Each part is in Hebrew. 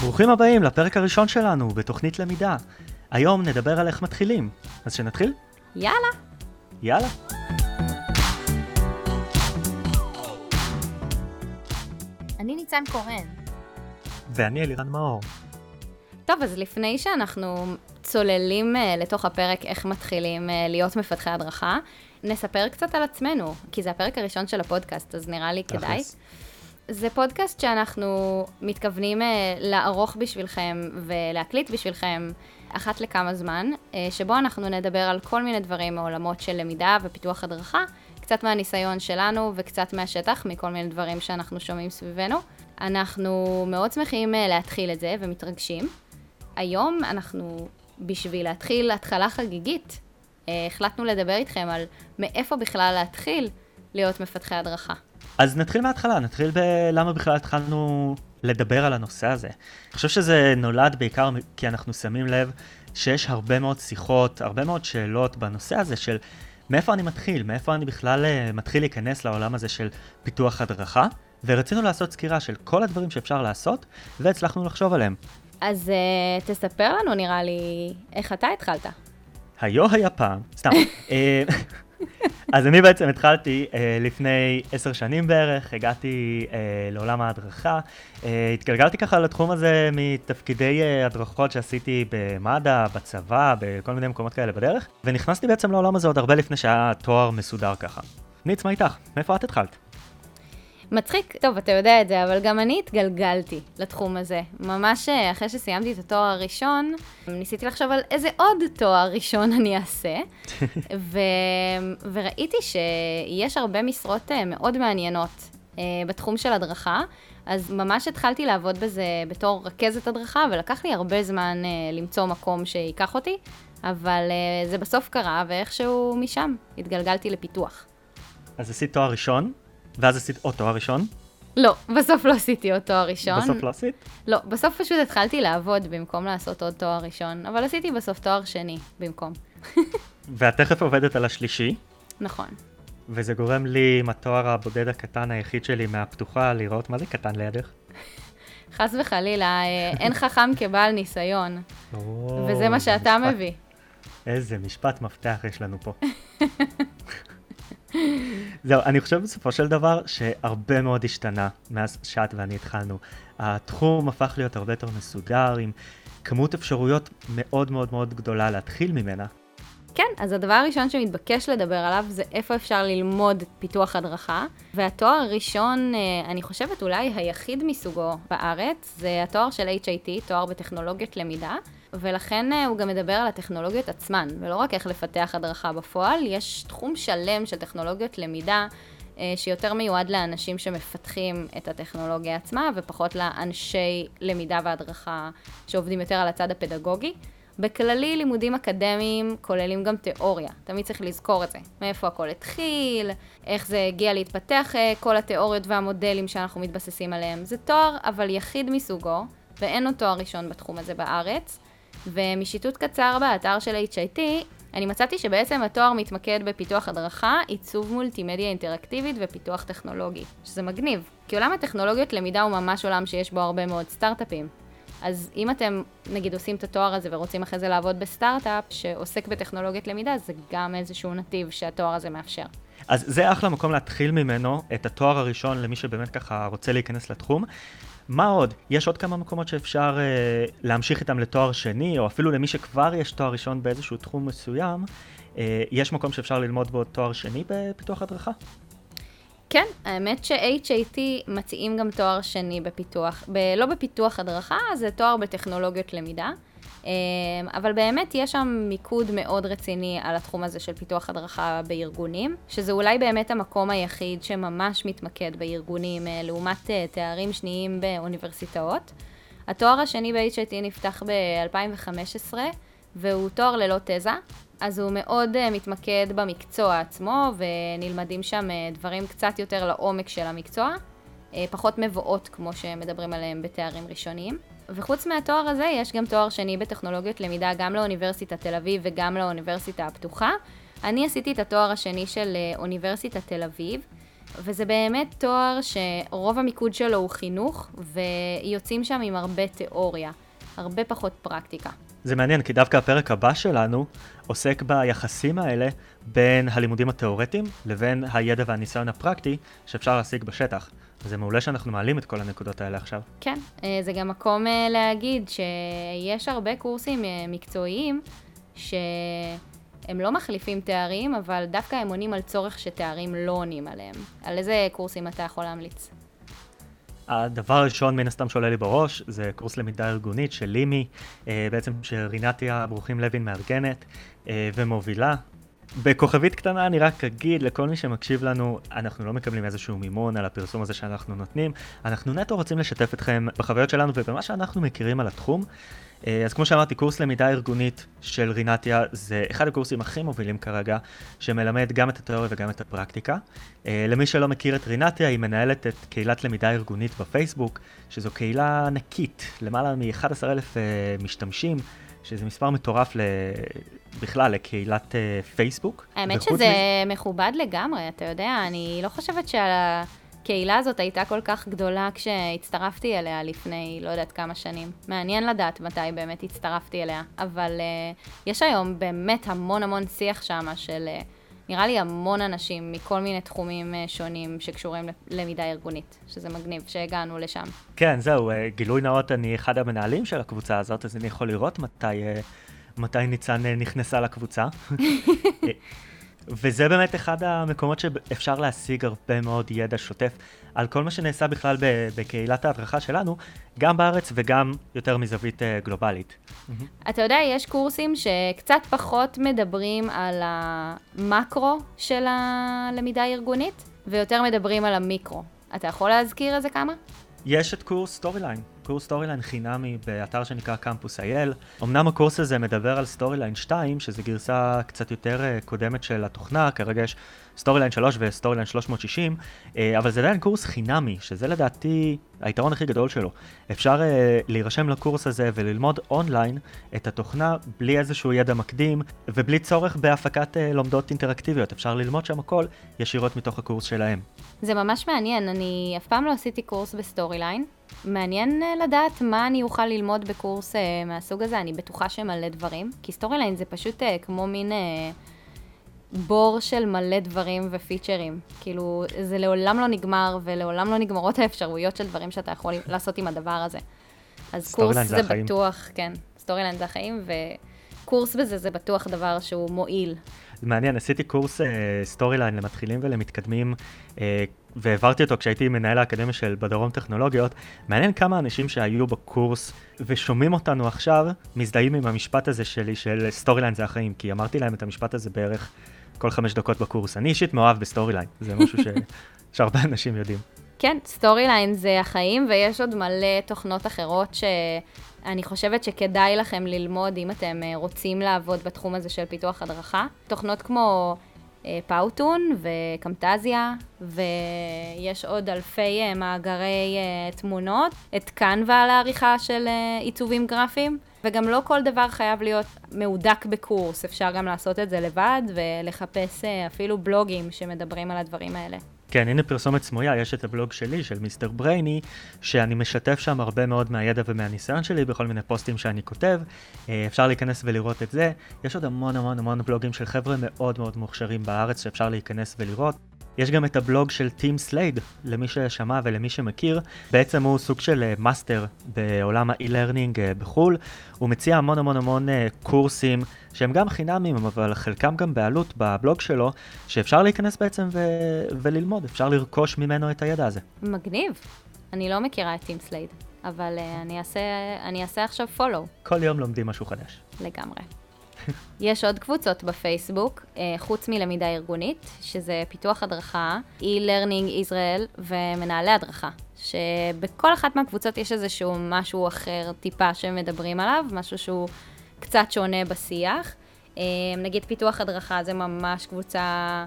ברוכים הבאים לפרק הראשון שלנו בתוכנית למידה. היום נדבר על איך מתחילים. אז שנתחיל? יאללה. יאללה. אני ניצן קורן. ואני אלירן מאור. טוב, אז לפני שאנחנו צוללים uh, לתוך הפרק איך מתחילים uh, להיות מפתחי הדרכה, נספר קצת על עצמנו, כי זה הפרק הראשון של הפודקאסט, אז נראה לי כדאי. זה פודקאסט שאנחנו מתכוונים uh, לערוך בשבילכם ולהקליט בשבילכם אחת לכמה זמן, uh, שבו אנחנו נדבר על כל מיני דברים מעולמות של למידה ופיתוח הדרכה, קצת מהניסיון שלנו וקצת מהשטח, מכל מיני דברים שאנחנו שומעים סביבנו. אנחנו מאוד שמחים uh, להתחיל את זה ומתרגשים. היום אנחנו, בשביל להתחיל התחלה חגיגית, החלטנו לדבר איתכם על מאיפה בכלל להתחיל להיות מפתחי הדרכה. אז נתחיל מההתחלה, נתחיל בלמה בכלל התחלנו לדבר על הנושא הזה. אני חושב שזה נולד בעיקר כי אנחנו שמים לב שיש הרבה מאוד שיחות, הרבה מאוד שאלות בנושא הזה של מאיפה אני מתחיל, מאיפה אני בכלל uh, מתחיל להיכנס לעולם הזה של פיתוח הדרכה, ורצינו לעשות סקירה של כל הדברים שאפשר לעשות, והצלחנו לחשוב עליהם. אז uh, תספר לנו, נראה לי, איך אתה התחלת. היו היה פעם, סתם. אז אני בעצם התחלתי uh, לפני עשר שנים בערך, הגעתי uh, לעולם ההדרכה. Uh, התגלגלתי ככה לתחום הזה מתפקידי uh, הדרכות שעשיתי במד"א, בצבא, בכל מיני מקומות כאלה בדרך, ונכנסתי בעצם לעולם הזה עוד הרבה לפני שהיה תואר מסודר ככה. ניץ, מה איתך? מאיפה את התחלת? מצחיק, טוב, אתה יודע את זה, אבל גם אני התגלגלתי לתחום הזה. ממש אה, אחרי שסיימתי את התואר הראשון, ניסיתי לחשוב על איזה עוד תואר ראשון אני אעשה, ו... וראיתי שיש הרבה משרות אה, מאוד מעניינות אה, בתחום של הדרכה, אז ממש התחלתי לעבוד בזה בתור רכזת הדרכה, ולקח לי הרבה זמן למצוא מקום שייקח אותי, אבל זה בסוף קרה, ואיכשהו משם התגלגלתי לפיתוח. אז עשית תואר ראשון, ואז עשית עוד תואר ראשון? לא, בסוף לא עשיתי עוד תואר ראשון. בסוף לא עשית? לא, בסוף פשוט התחלתי לעבוד במקום לעשות עוד תואר ראשון, אבל עשיתי בסוף תואר שני במקום. ואת תכף עובדת על השלישי. נכון. וזה גורם לי עם התואר הבודד הקטן היחיד שלי מהפתוחה לראות מה זה קטן לידך. חס וחלילה, אה, אין חכם כבעל ניסיון. וזה מה שאתה משפט, מביא. איזה משפט מפתח יש לנו פה. זהו, אני חושב בסופו של דבר שהרבה מאוד השתנה מאז שאת ואני התחלנו. התחום הפך להיות הרבה יותר מסודר, עם כמות אפשרויות מאוד מאוד מאוד גדולה להתחיל ממנה. כן, אז הדבר הראשון שמתבקש לדבר עליו זה איפה אפשר ללמוד פיתוח הדרכה. והתואר הראשון, אה, אני חושבת אולי היחיד מסוגו בארץ, זה התואר של HIT, תואר בטכנולוגיות למידה. ולכן אה, הוא גם מדבר על הטכנולוגיות עצמן, ולא רק איך לפתח הדרכה בפועל, יש תחום שלם של טכנולוגיות למידה, אה, שיותר מיועד לאנשים שמפתחים את הטכנולוגיה עצמה, ופחות לאנשי למידה והדרכה שעובדים יותר על הצד הפדגוגי. בכללי, לימודים אקדמיים כוללים גם תיאוריה, תמיד צריך לזכור את זה. מאיפה הכל התחיל, איך זה הגיע להתפתח, אה, כל התיאוריות והמודלים שאנחנו מתבססים עליהם. זה תואר, אבל יחיד מסוגו, ואין לו תואר ראשון בתחום הזה בארץ. ומשיטוט קצר באתר של HIT, אני מצאתי שבעצם התואר מתמקד בפיתוח הדרכה, עיצוב מולטימדיה אינטראקטיבית ופיתוח טכנולוגי, שזה מגניב. כי עולם הטכנולוגיות למידה הוא ממש עולם שיש בו הרבה מאוד סטארט-אפים. אז אם אתם, נגיד, עושים את התואר הזה ורוצים אחרי זה לעבוד בסטארט-אפ שעוסק בטכנולוגיות למידה, זה גם איזשהו נתיב שהתואר הזה מאפשר. אז זה אחלה מקום להתחיל ממנו את התואר הראשון למי שבאמת ככה רוצה להיכנס לתחום. מה עוד? יש עוד כמה מקומות שאפשר אה, להמשיך איתם לתואר שני, או אפילו למי שכבר יש תואר ראשון באיזשהו תחום מסוים, אה, יש מקום שאפשר ללמוד בו תואר שני בפיתוח הדרכה? כן, האמת ש-HAT מציעים גם תואר שני בפיתוח, ב- לא בפיתוח הדרכה, זה תואר בטכנולוגיות למידה. אמ, אבל באמת יש שם מיקוד מאוד רציני על התחום הזה של פיתוח הדרכה בארגונים, שזה אולי באמת המקום היחיד שממש מתמקד בארגונים אה, לעומת אה, תארים שניים באוניברסיטאות. התואר השני ב-HIT נפתח ב-2015, והוא תואר ללא תזה, אז הוא מאוד uh, מתמקד במקצוע עצמו, ונלמדים שם דברים קצת יותר לעומק של המקצוע, פחות מבואות כמו שמדברים עליהם בתארים ראשוניים. וחוץ מהתואר הזה, יש גם תואר שני בטכנולוגיות למידה גם לאוניברסיטת תל אביב וגם לאוניברסיטה הפתוחה. אני עשיתי את התואר השני של אוניברסיטת תל אביב, וזה באמת תואר שרוב המיקוד שלו הוא חינוך, ויוצאים שם עם הרבה תיאוריה, הרבה פחות פרקטיקה. זה מעניין, כי דווקא הפרק הבא שלנו עוסק ביחסים האלה בין הלימודים התיאורטיים לבין הידע והניסיון הפרקטי שאפשר להשיג בשטח. זה מעולה שאנחנו מעלים את כל הנקודות האלה עכשיו. כן, אה, זה גם מקום אה, להגיד שיש הרבה קורסים אה, מקצועיים שהם לא מחליפים תארים, אבל דווקא הם עונים על צורך שתארים לא עונים עליהם. על איזה קורסים אתה יכול להמליץ? הדבר הראשון מן הסתם שעולה לי בראש זה קורס למידה ארגונית של לימי, בעצם שרינתיה ברוכים לוין מארגנת ומובילה. בכוכבית קטנה אני רק אגיד לכל מי שמקשיב לנו, אנחנו לא מקבלים איזשהו מימון על הפרסום הזה שאנחנו נותנים, אנחנו נטו רוצים לשתף אתכם בחוויות שלנו ובמה שאנחנו מכירים על התחום. אה, אז כמו שאמרתי, קורס למידה ארגונית של רינתיה זה אחד הקורסים הכי מובילים כרגע, שמלמד גם את התיאוריה וגם את הפרקטיקה. אה, למי שלא מכיר את רינתיה, היא מנהלת את קהילת למידה ארגונית בפייסבוק, שזו קהילה ענקית, למעלה מ-11,000 אה, משתמשים. שזה מספר מטורף ל... בכלל לקהילת uh, פייסבוק. האמת שזה מ... מכובד לגמרי, אתה יודע, אני לא חושבת שהקהילה הזאת הייתה כל כך גדולה כשהצטרפתי אליה לפני לא יודעת כמה שנים. מעניין לדעת מתי באמת הצטרפתי אליה, אבל uh, יש היום באמת המון המון שיח שם של... Uh, נראה לי המון אנשים מכל מיני תחומים אה, שונים שקשורים ללמידה ארגונית, שזה מגניב שהגענו לשם. כן, זהו, אה, גילוי נאות, אני אחד המנהלים של הקבוצה הזאת, אז אני יכול לראות מתי, אה, מתי ניצן נכנסה לקבוצה. וזה באמת אחד המקומות שאפשר להשיג הרבה מאוד ידע שוטף על כל מה שנעשה בכלל בקהילת ההדרכה שלנו, גם בארץ וגם יותר מזווית uh, גלובלית. אתה יודע, יש קורסים שקצת פחות מדברים על המקרו של הלמידה הארגונית, ויותר מדברים על המיקרו. אתה יכול להזכיר איזה כמה? יש את קורס Storyline. קורס Storyline חינמי באתר שנקרא קמפוס IL. אמנם הקורס הזה מדבר על Storyline 2, שזו גרסה קצת יותר uh, קודמת של התוכנה, כרגע יש Storyline 3 ו Storyline 360, uh, אבל זה עדיין קורס חינמי, שזה לדעתי היתרון הכי גדול שלו. אפשר uh, להירשם לקורס הזה וללמוד אונליין את התוכנה בלי איזשהו ידע מקדים ובלי צורך בהפקת uh, לומדות אינטראקטיביות. אפשר ללמוד שם הכל ישירות מתוך הקורס שלהם. זה ממש מעניין, אני אף פעם לא עשיתי קורס ב Storyline. מעניין אה, לדעת מה אני אוכל ללמוד בקורס מהסוג הזה, אני בטוחה שמלא דברים, כי Storyline זה פשוט כמו מין בור של מלא דברים ופיצ'רים. כאילו, זה לעולם לא נגמר, ולעולם לא נגמרות האפשרויות של דברים שאתה יכול לעשות עם הדבר הזה. אז קורס זה, זה בטוח, כן, Storyline זה החיים, וקורס בזה זה בטוח דבר שהוא מועיל. מעניין, עשיתי קורס Story uh, line למתחילים ולמתקדמים. Uh, והעברתי אותו כשהייתי מנהל האקדמיה של בדרום טכנולוגיות, מעניין כמה אנשים שהיו בקורס ושומעים אותנו עכשיו, מזדהים עם המשפט הזה שלי של Storyline זה החיים, כי אמרתי להם את המשפט הזה בערך כל חמש דקות בקורס. אני אישית מאוהב ב Storyline, זה משהו ש... שהרבה אנשים יודעים. כן, Storyline זה החיים, ויש עוד מלא תוכנות אחרות שאני חושבת שכדאי לכם ללמוד אם אתם אה, רוצים לעבוד בתחום הזה של פיתוח הדרכה. תוכנות כמו Powtoon ו Camtasia, ויש עוד אלפי אה, מאגרי אה, תמונות, את Canva לעריכה של עיצובים גרפיים, וגם לא כל דבר חייב להיות מהודק בקורס, אפשר גם לעשות את זה לבד ולחפש אפילו בלוגים שמדברים על הדברים האלה. כן, הנה פרסומת סמויה, יש את הבלוג שלי, של Mr. Brainy, שאני משתף שם הרבה מאוד מהידע ומהניסיון שלי בכל מיני פוסטים שאני כותב. אה, אפשר להיכנס ולראות את זה. יש עוד המון המון המון בלוגים של חבר'ה מאוד מאוד מוכשרים בארץ שאפשר להיכנס ולראות. יש גם את הבלוג של טים סלייד, למי ששמע ולמי שמכיר. בעצם הוא סוג של מאסטר אה, בעולם ה e-learning אה, בחו"ל. הוא מציע המון המון המון אה, קורסים שהם גם חינמים, אבל חלקם גם בעלות בבלוג שלו, שאפשר להיכנס בעצם ו- וללמוד, אפשר לרכוש ממנו את הידע הזה. מגניב. אני לא מכירה את טים סלייד, אבל uh, אני, אעשה, אני אעשה עכשיו פולו. כל יום לומדים משהו חדש. לגמרי. יש עוד קבוצות בפייסבוק, אה, חוץ מלמידה ארגונית, שזה פיתוח הדרכה, e-learning Israel ומנהלי הדרכה. שבכל אחת מהקבוצות יש איזשהו משהו אחר טיפה שמדברים עליו, משהו שהוא קצת שונה בשיח. אה, נגיד פיתוח הדרכה זה ממש קבוצה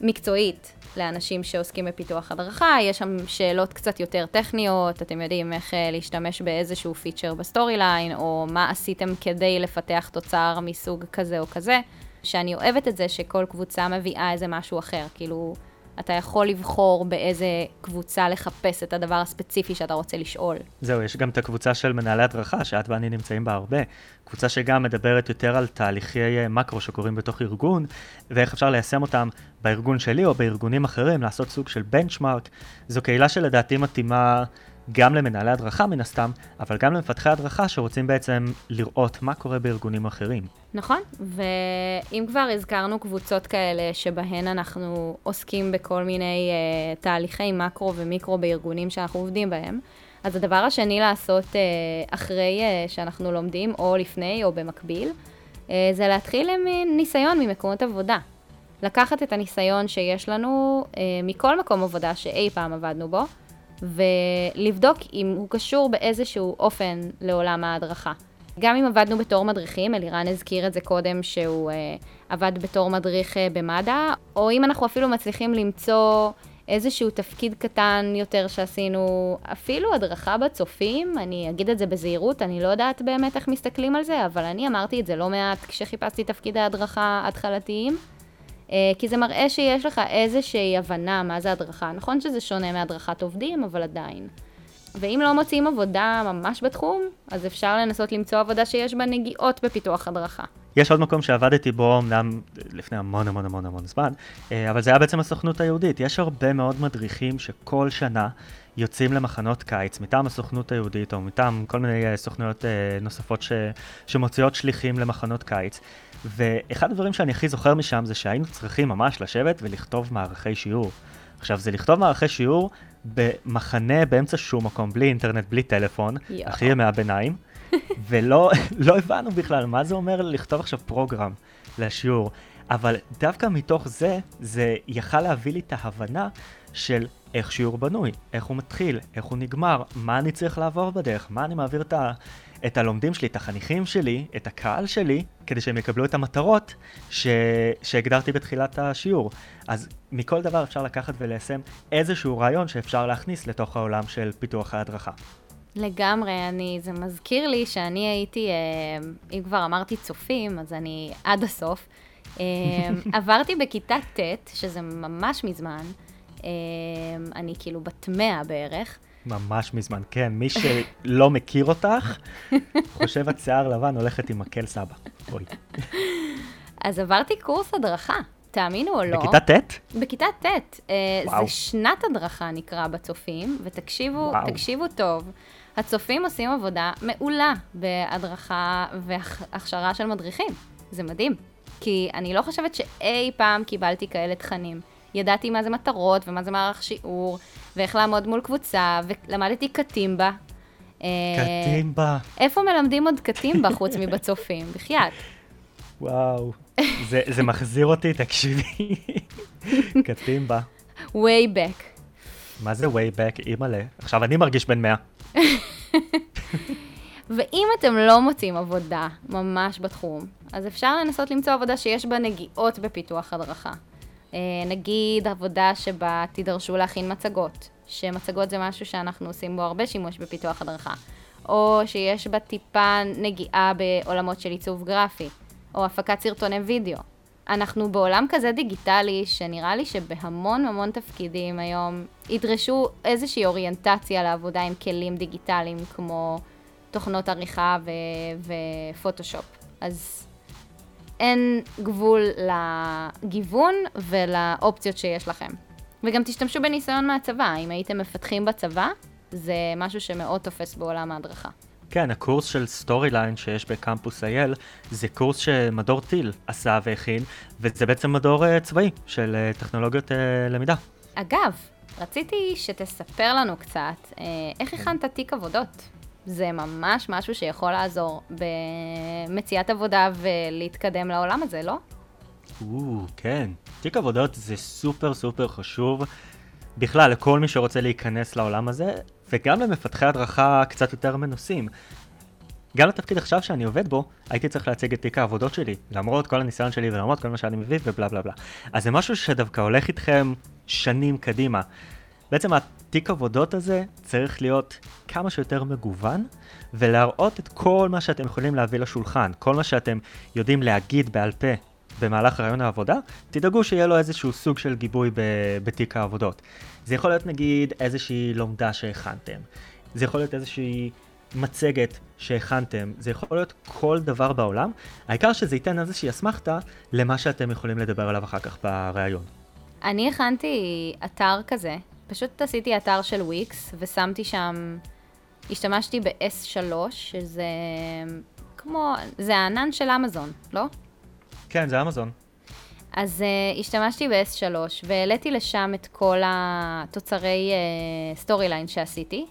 מקצועית, לאנשים שעוסקים בפיתוח הדרכה, יש שם שאלות קצת יותר טכניות, אתם יודעים איך אה, להשתמש באיזשהו פיצ'ר ב Storyline, או מה עשיתם כדי לפתח תוצר מסוג כזה או כזה, שאני אוהבת את זה שכל קבוצה מביאה איזה משהו אחר, כאילו, אתה יכול לבחור באיזה קבוצה לחפש את הדבר הספציפי שאתה רוצה לשאול. זהו, יש גם את הקבוצה של מנהלי הדרכה, שאת ואני נמצאים בה הרבה. קבוצה שגם מדברת יותר על תהליכי אה, מקרו שקורים בתוך ארגון, ואיך אפשר ליישם אותם בארגון שלי או בארגונים אחרים, לעשות סוג של בנצ'מארק. זו קהילה שלדעתי מתאימה גם למנהלי הדרכה מן הסתם, אבל גם למפתחי הדרכה שרוצים בעצם לראות מה קורה בארגונים אחרים. נכון, ואם כבר הזכרנו קבוצות כאלה שבהן אנחנו עוסקים בכל מיני uh, תהליכי מקרו ומיקרו בארגונים שאנחנו עובדים בהם, אז הדבר השני לעשות uh, אחרי uh, שאנחנו לומדים, או לפני או במקביל, uh, זה להתחיל עם ניסיון ממקומות עבודה. לקחת את הניסיון שיש לנו uh, מכל מקום עבודה שאי פעם עבדנו בו, ולבדוק אם הוא קשור באיזשהו אופן לעולם ההדרכה. גם אם עבדנו בתור מדריכים, אלירן הזכיר את זה קודם שהוא uh, עבד בתור מדריך uh, במד"א, או אם אנחנו אפילו מצליחים למצוא איזשהו תפקיד קטן יותר שעשינו, אפילו הדרכה בצופים, אני אגיד את זה בזהירות, אני לא יודעת באמת איך מסתכלים על זה, אבל אני אמרתי את זה לא מעט כשחיפשתי תפקידי הדרכה התחלתיים. אה, כי זה מראה שיש לך איזושהי הבנה מה זה הדרכה. נכון שזה שונה מהדרכת עובדים, אבל עדיין. ואם לא מוצאים עבודה ממש בתחום, אז אפשר לנסות למצוא עבודה שיש בה נגיעות בפיתוח הדרכה. יש עוד מקום שעבדתי בו, אמנם לפני המון המון המון המון זמן, אה, אבל זה היה בעצם הסוכנות היהודית. יש הרבה מאוד מדריכים שכל שנה יוצאים למחנות קיץ מטעם הסוכנות היהודית או מטעם כל מיני אה, סוכנויות נוספות ש... שמוציאות שליחים למחנות קיץ. ואחד הדברים שאני הכי זוכר משם זה שהיינו צריכים ממש לשבת ולכתוב מערכי שיעור. עכשיו, זה לכתוב מערכי שיעור במחנה באמצע שום מקום, בלי אינטרנט, בלי טלפון, יו. הכי ימי הביניים, ולא לא הבנו בכלל מה זה אומר לכתוב עכשיו פרוגרם לשיעור. אבל דווקא מתוך זה, זה יכל להביא לי את ההבנה של איך שיעור בנוי, איך הוא מתחיל, איך הוא נגמר, מה אני צריך לעבור בדרך, מה אני מעביר את, ה, את הלומדים שלי, את החניכים שלי, את הקהל שלי, כדי שהם יקבלו את המטרות ש, שהגדרתי בתחילת השיעור. אז מכל דבר אפשר לקחת וליישם איזשהו רעיון שאפשר להכניס לתוך העולם של פיתוח ההדרכה. לגמרי, אני, זה מזכיר לי שאני הייתי, אה, אם כבר אמרתי צופים, אז אני עד הסוף. אה, עברתי בכיתה ט', שזה ממש מזמן, אני כאילו בת מאה בערך, ממש מזמן, כן. מי שלא מכיר אותך, חושב את שיער לבן הולכת עם מקל סבא. בואי. אז עברתי קורס הדרכה, תאמינו או לא. בכיתה ט'? בכיתה ט'. אה, זה שנת הדרכה נקרא בצופים, ותקשיבו תקשיבו טוב. הצופים עושים עבודה מעולה בהדרכה והכשרה של מדריכים. זה מדהים. כי אני לא חושבת שאי פעם קיבלתי כאלה תכנים. ידעתי מה זה מטרות ומה זה מערך שיעור, ואיך לעמוד מול קבוצה, ולמדתי קטימבה. אה, קטימבה. איפה מלמדים עוד קטימבה חוץ מבצופים? בחייאת. וואו, זה, זה מחזיר אותי, תקשיבי. קטימבה. way back. מה זה way back, אימא'לה? עכשיו אני מרגיש בן מאה. ואם אתם לא מוצאים עבודה ממש בתחום, אז אפשר לנסות למצוא עבודה שיש בה נגיעות בפיתוח הדרכה. אה, נגיד עבודה שבה תידרשו להכין מצגות, שמצגות זה משהו שאנחנו עושים בו הרבה שימוש בפיתוח הדרכה, או שיש בה טיפה נגיעה בעולמות של עיצוב גרפי, או הפקת סרטוני וידאו. אנחנו בעולם כזה דיגיטלי, שנראה לי שבהמון המון תפקידים היום ידרשו איזושהי אוריינטציה לעבודה עם כלים דיגיטליים כמו תוכנות עריכה ופוטושופ. אז אין גבול לגיוון ולאופציות שיש לכם. וגם תשתמשו בניסיון מהצבא, אם הייתם מפתחים בצבא, זה משהו שמאוד תופס בעולם ההדרכה. כן, הקורס של Storyline שיש בקמפוס IL, זה קורס שמדור טיל עשה והכין, וזה בעצם מדור uh, צבאי של uh, טכנולוגיות uh, למידה. אגב, רציתי שתספר לנו קצת uh, איך הכנת תיק עבודות. זה ממש משהו שיכול לעזור במציאת עבודה ולהתקדם לעולם הזה, לא? או, כן. תיק עבודות זה super super חשוב בכלל לכל מי שרוצה להיכנס לעולם הזה, וגם למפתחי הדרכה קצת יותר מנוסים. גם לתפקיד עכשיו שאני עובד בו, הייתי צריך להציג את תיק העבודות שלי, למרות כל הניסיון שלי ולמרות כל מה שאני מביא ובלה בלה בלה. אז זה משהו שדווקא הולך איתכם שנים קדימה. בעצם התיק עבודות הזה צריך להיות כמה שיותר מגוון, ולהראות את כל מה שאתם יכולים להביא לשולחן, כל מה שאתם יודעים להגיד בעל פה במהלך רעיון העבודה, תדאגו שיהיה לו איזשהו סוג של גיבוי בתיק העבודות. זה יכול להיות נגיד איזושהי לומדה שהכנתם, זה יכול להיות איזושהי מצגת שהכנתם, זה יכול להיות כל דבר בעולם, העיקר שזה ייתן איזושהי אסמכתה למה שאתם יכולים לדבר עליו אחר כך בריאיון. אני הכנתי אתר כזה, פשוט עשיתי אתר של וויקס ושמתי שם, השתמשתי ב-S3, שזה כמו, זה הענן של אמזון, לא? כן, זה אמזון. אז uh, השתמשתי ב-S3 והעליתי לשם את כל התוצרי Story uh, line שעשיתי.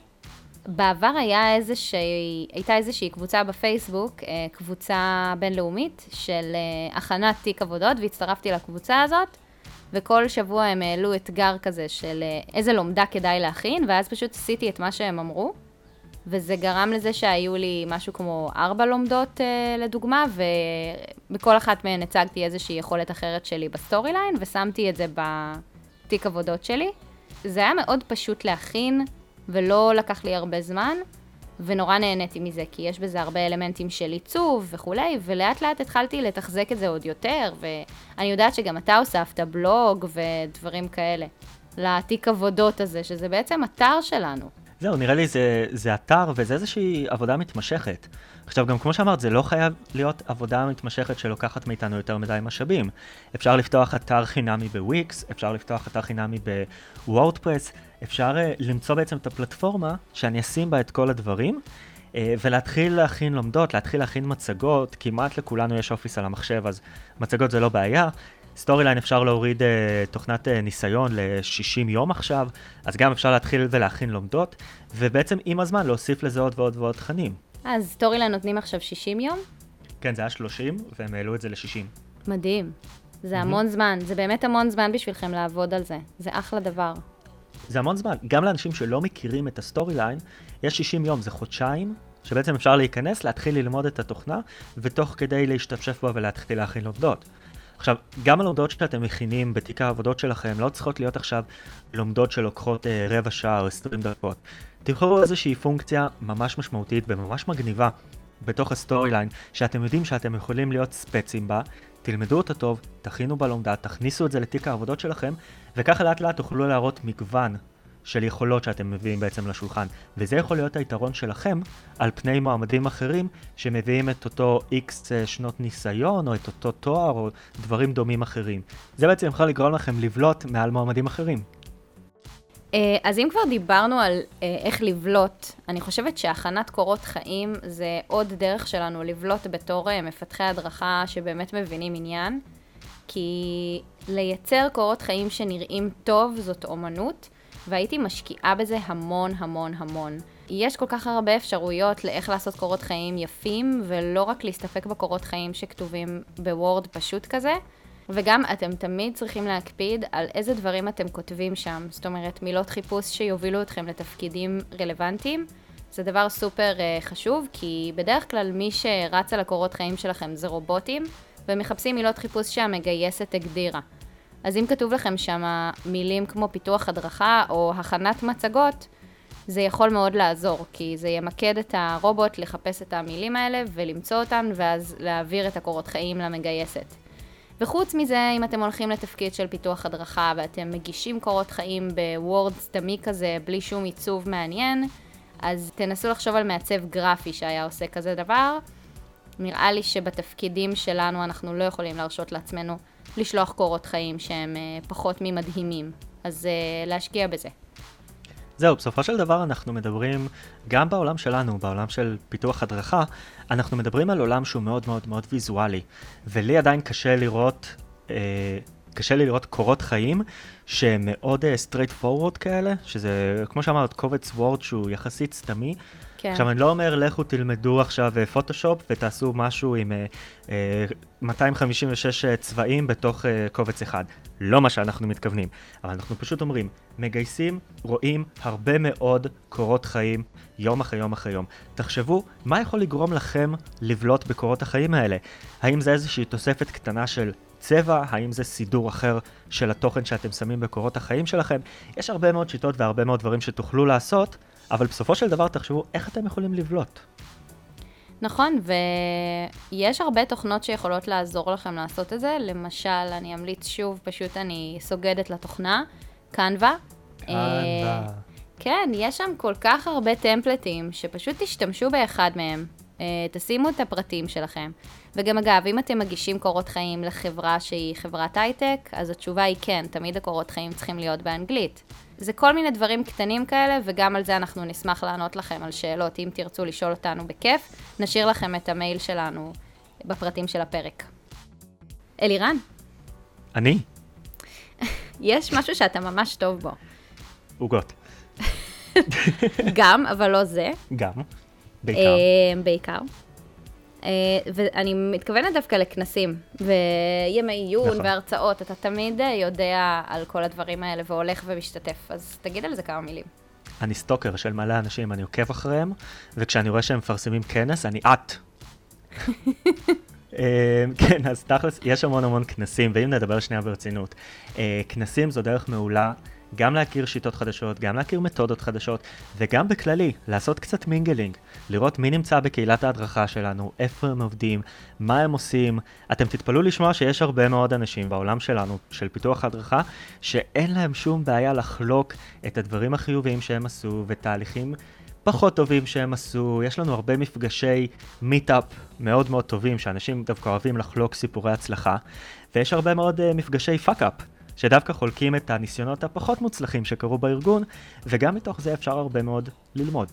בעבר היה איזושהי, הייתה איזושהי קבוצה בפייסבוק, uh, קבוצה בינלאומית של uh, הכנת תיק עבודות, והצטרפתי לקבוצה הזאת, וכל שבוע הם העלו אתגר כזה של uh, איזה לומדה כדאי להכין, ואז פשוט עשיתי את מה שהם אמרו. וזה גרם לזה שהיו לי משהו כמו ארבע לומדות אה, לדוגמה, ובכל אחת מהן הצגתי איזושהי יכולת אחרת שלי ב Storyline, ושמתי את זה בתיק עבודות שלי. זה היה מאוד פשוט להכין, ולא לקח לי הרבה זמן, ונורא נהניתי מזה, כי יש בזה הרבה אלמנטים של עיצוב וכולי, ולאט לאט התחלתי לתחזק את זה עוד יותר, ואני יודעת שגם אתה הוספת בלוג ודברים כאלה לתיק עבודות הזה, שזה בעצם אתר שלנו. זהו, נראה לי זה, זה אתר וזה איזושהי עבודה מתמשכת. עכשיו, גם כמו שאמרת, זה לא חייב להיות עבודה מתמשכת שלוקחת מאיתנו יותר מדי משאבים. אפשר לפתוח אתר חינמי בוויקס, אפשר לפתוח אתר חינמי בוורדפרס, אפשר uh, למצוא בעצם את הפלטפורמה שאני אשים בה את כל הדברים, uh, ולהתחיל להכין לומדות, להתחיל להכין מצגות, כמעט לכולנו יש אופיס על המחשב, אז מצגות זה לא בעיה. Storyline אפשר להוריד uh, תוכנת uh, ניסיון ל-60 יום עכשיו, אז גם אפשר להתחיל ולהכין לומדות, ובעצם עם הזמן להוסיף לזה עוד ועוד ועוד תכנים. אז Storyline נותנים עכשיו 60 יום? כן, זה היה 30, והם העלו את זה ל-60. מדהים. זה המון זמן, זה באמת המון זמן בשבילכם לעבוד על זה. זה אחלה דבר. זה המון זמן. גם לאנשים שלא מכירים את ה Storyline, יש 60 יום, זה חודשיים, שבעצם אפשר להיכנס, להתחיל ללמוד את התוכנה, ותוך כדי להשתפשף בה ולהתחיל להכין לומדות. עכשיו, גם הלומדות שאתם מכינים בתיק העבודות שלכם לא צריכות להיות עכשיו לומדות שלוקחות אה, רבע שעה או 20 דקות. תבחרו איזושהי פונקציה ממש משמעותית וממש מגניבה בתוך ה Storyline, שאתם יודעים שאתם יכולים להיות ספצים בה, תלמדו אותה טוב, תכינו בלומדה, תכניסו את זה לתיק העבודות שלכם, וככה לאט לאט תוכלו להראות מגוון של יכולות שאתם מביאים בעצם לשולחן. וזה יכול להיות היתרון שלכם על פני מועמדים אחרים שמביאים את אותו אה, שנות ניסיון, או את אותו תואר, או דברים דומים אחרים. זה בעצם יכול לגרום לכם לבלוט מעל מועמדים אחרים. אה, אז אם כבר דיברנו על אה, איך לבלוט, אני חושבת שהכנת קורות חיים זה עוד דרך שלנו לבלוט בתור מפתחי הדרכה שבאמת מבינים עניין, כי לייצר קורות חיים שנראים טוב זאת אומנות, והייתי משקיעה בזה המון המון המון. יש כל כך הרבה אפשרויות לאיך לעשות קורות חיים יפים, ולא רק להסתפק בקורות חיים שכתובים בוורד פשוט כזה. וגם אתם תמיד צריכים להקפיד על איזה דברים אתם כותבים שם. זאת אומרת, מילות חיפוש שיובילו אתכם לתפקידים רלוונטיים. זה דבר סופר uh, חשוב, כי בדרך כלל מי שרץ על הקורות חיים שלכם זה רובוטים, ומחפשים מילות חיפוש שהמגייסת הגדירה. אז אם כתוב לכם שם מילים כמו פיתוח הדרכה או הכנת מצגות, זה יכול מאוד לעזור, כי זה ימקד את הרובוט לחפש את המילים האלה ולמצוא אותן, ואז להעביר את הקורות חיים למגייסת. וחוץ מזה, אם אתם הולכים לתפקיד של פיתוח הדרכה ואתם מגישים קורות חיים בוורד סתמי כזה, בלי שום עיצוב מעניין, אז תנסו לחשוב על מעצב גרפי שהיה עושה כזה דבר. נראה לי שבתפקידים שלנו אנחנו לא יכולים להרשות לעצמנו לשלוח קורות חיים שהם uh, פחות ממדהימים. אז uh, להשקיע בזה. זהו, בסופו של דבר אנחנו מדברים, גם בעולם שלנו, בעולם של פיתוח הדרכה, אנחנו מדברים על עולם שהוא מאוד מאוד מאוד ויזואלי. ולי עדיין קשה לראות, אה, קשה לי לראות קורות חיים שהם מאוד אה, straight forward כאלה, שזה, כמו שאמרת, קובץ וורד שהוא יחסית סתמי, כן. עכשיו, אני לא אומר, לכו תלמדו עכשיו פוטושופ אה, ותעשו משהו עם אה, אה, 256 אה, צבעים בתוך אה, קובץ אחד. לא מה שאנחנו מתכוונים. אבל אנחנו פשוט אומרים, מגייסים, רואים הרבה מאוד קורות חיים, יום אחרי יום אחרי יום. תחשבו, מה יכול לגרום לכם לבלוט בקורות החיים האלה? האם זה איזושהי תוספת קטנה של צבע, האם זה סידור אחר של התוכן שאתם שמים בקורות החיים שלכם. יש הרבה מאוד שיטות והרבה מאוד דברים שתוכלו לעשות, אבל בסופו של דבר תחשבו איך אתם יכולים לבלוט. נכון, ויש הרבה תוכנות שיכולות לעזור לכם לעשות את זה. למשל, אני אמליץ שוב, פשוט אני סוגדת לתוכנה, קנווה. קנווה. כן, יש שם כל כך הרבה טמפלטים, שפשוט תשתמשו באחד מהם. אה, תשימו את הפרטים שלכם. וגם אגב, אם אתם מגישים קורות חיים לחברה שהיא חברת הייטק, אז התשובה היא כן, תמיד הקורות חיים צריכים להיות באנגלית. זה כל מיני דברים קטנים כאלה, וגם על זה אנחנו נשמח לענות לכם על שאלות. אם תרצו לשאול אותנו בכיף, נשאיר לכם את המייל שלנו בפרטים של הפרק. אלירן, אני? יש משהו שאתה ממש טוב בו. עוגות. גם, אבל לא זה. גם. בעיקר. אה, בעיקר. אה, ואני מתכוונת דווקא לכנסים, וימי עיון נכון. והרצאות, אתה תמיד אה, יודע על כל הדברים האלה והולך ומשתתף, אז תגיד על זה כמה מילים. אני stalker של מלא אנשים, אני עוקב אחריהם, וכשאני רואה שהם מפרסמים כנס, אני את. אה, כן, אז תכלס, יש המון המון כנסים, ואם נדבר שנייה ברצינות, כנסים זו דרך מעולה גם להכיר שיטות חדשות, גם להכיר מתודות חדשות, וגם בכללי, לעשות קצת mingling, לראות מי נמצא בקהילת ההדרכה שלנו, איפה הם עובדים, מה הם עושים. אתם תתפלאו לשמוע שיש הרבה מאוד אנשים בעולם שלנו, של פיתוח הדרכה, שאין להם שום בעיה לחלוק את הדברים החיוביים שהם עשו, ותהליכים פחות טובים שהם עשו, יש לנו הרבה מפגשי meetup מאוד מאוד טובים, שאנשים דווקא אוהבים לחלוק סיפורי הצלחה, ויש הרבה מאוד אה, מפגשי fuck-up, שדווקא חולקים את הניסיונות הפחות מוצלחים שקרו בארגון, וגם מתוך זה אפשר הרבה מאוד ללמוד.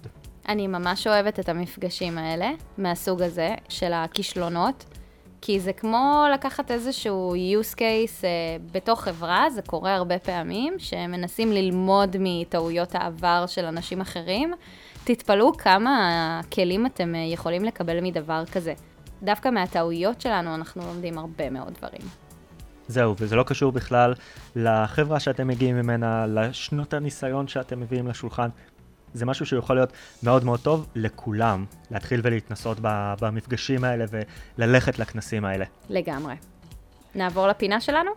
אני ממש אוהבת את המפגשים האלה, מהסוג הזה, של הכישלונות, כי זה כמו לקחת איזשהו use case uh, בתוך חברה, זה קורה הרבה פעמים, שמנסים ללמוד מטעויות העבר של אנשים אחרים. תתפלאו כמה כלים אתם uh, יכולים לקבל מדבר כזה. דווקא מהטעויות שלנו אנחנו לומדים הרבה מאוד דברים. זהו, וזה לא קשור בכלל לחברה שאתם מגיעים ממנה, לשנות הניסיון שאתם מביאים לשולחן. זה משהו שיכול להיות מאוד מאוד טוב לכולם, להתחיל ולהתנסות במפגשים האלה וללכת לכנסים האלה. לגמרי. נעבור לפינה שלנו?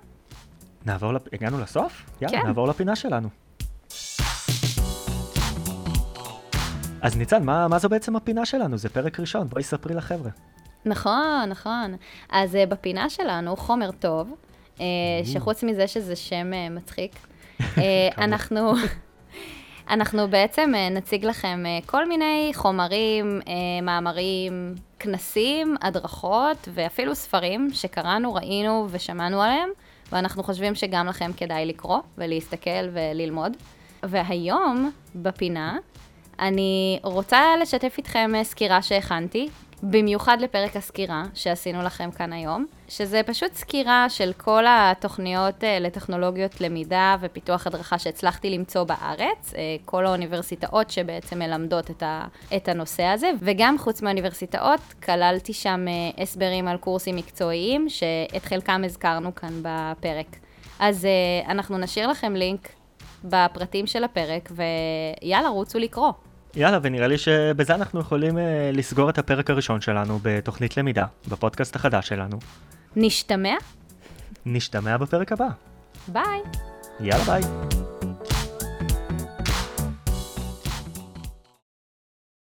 נעבור, לפ... הגענו לסוף? יאללה, כן. נעבור לפינה שלנו. אז ניצן, מה, מה זו בעצם הפינה שלנו? זה פרק ראשון, בואי ספרי לחבר'ה. נכון, נכון. אז uh, בפינה שלנו, חומר טוב, שחוץ מזה שזה שם uh, מצחיק, uh, אנחנו, אנחנו בעצם נציג לכם כל מיני חומרים, מאמרים, כנסים, הדרכות ואפילו ספרים שקראנו, ראינו ושמענו עליהם, ואנחנו חושבים שגם לכם כדאי לקרוא ולהסתכל וללמוד. והיום, בפינה, אני רוצה לשתף איתכם אה, סקירה שהכנתי, במיוחד לפרק הסקירה שעשינו לכם כאן היום, שזה פשוט סקירה של כל התוכניות אה, לטכנולוגיות למידה ופיתוח הדרכה שהצלחתי למצוא בארץ, אה, כל האוניברסיטאות שבעצם מלמדות את, הנושא הזה, וגם חוץ מהאוניברסיטאות, כללתי שם אה, הסברים על קורסים מקצועיים, שאת חלקם הזכרנו כאן בפרק. אז אנחנו נשאיר לכם לינק בפרטים של הפרק, ויאללה, רוצו לקרוא. יאללה, ונראה לי שבזה אנחנו יכולים uh, לסגור את הפרק הראשון שלנו בתוכנית למידה, בפודקאסט החדש שלנו. נשתמע? נשתמע בפרק הבא. ביי. יאללה ביי.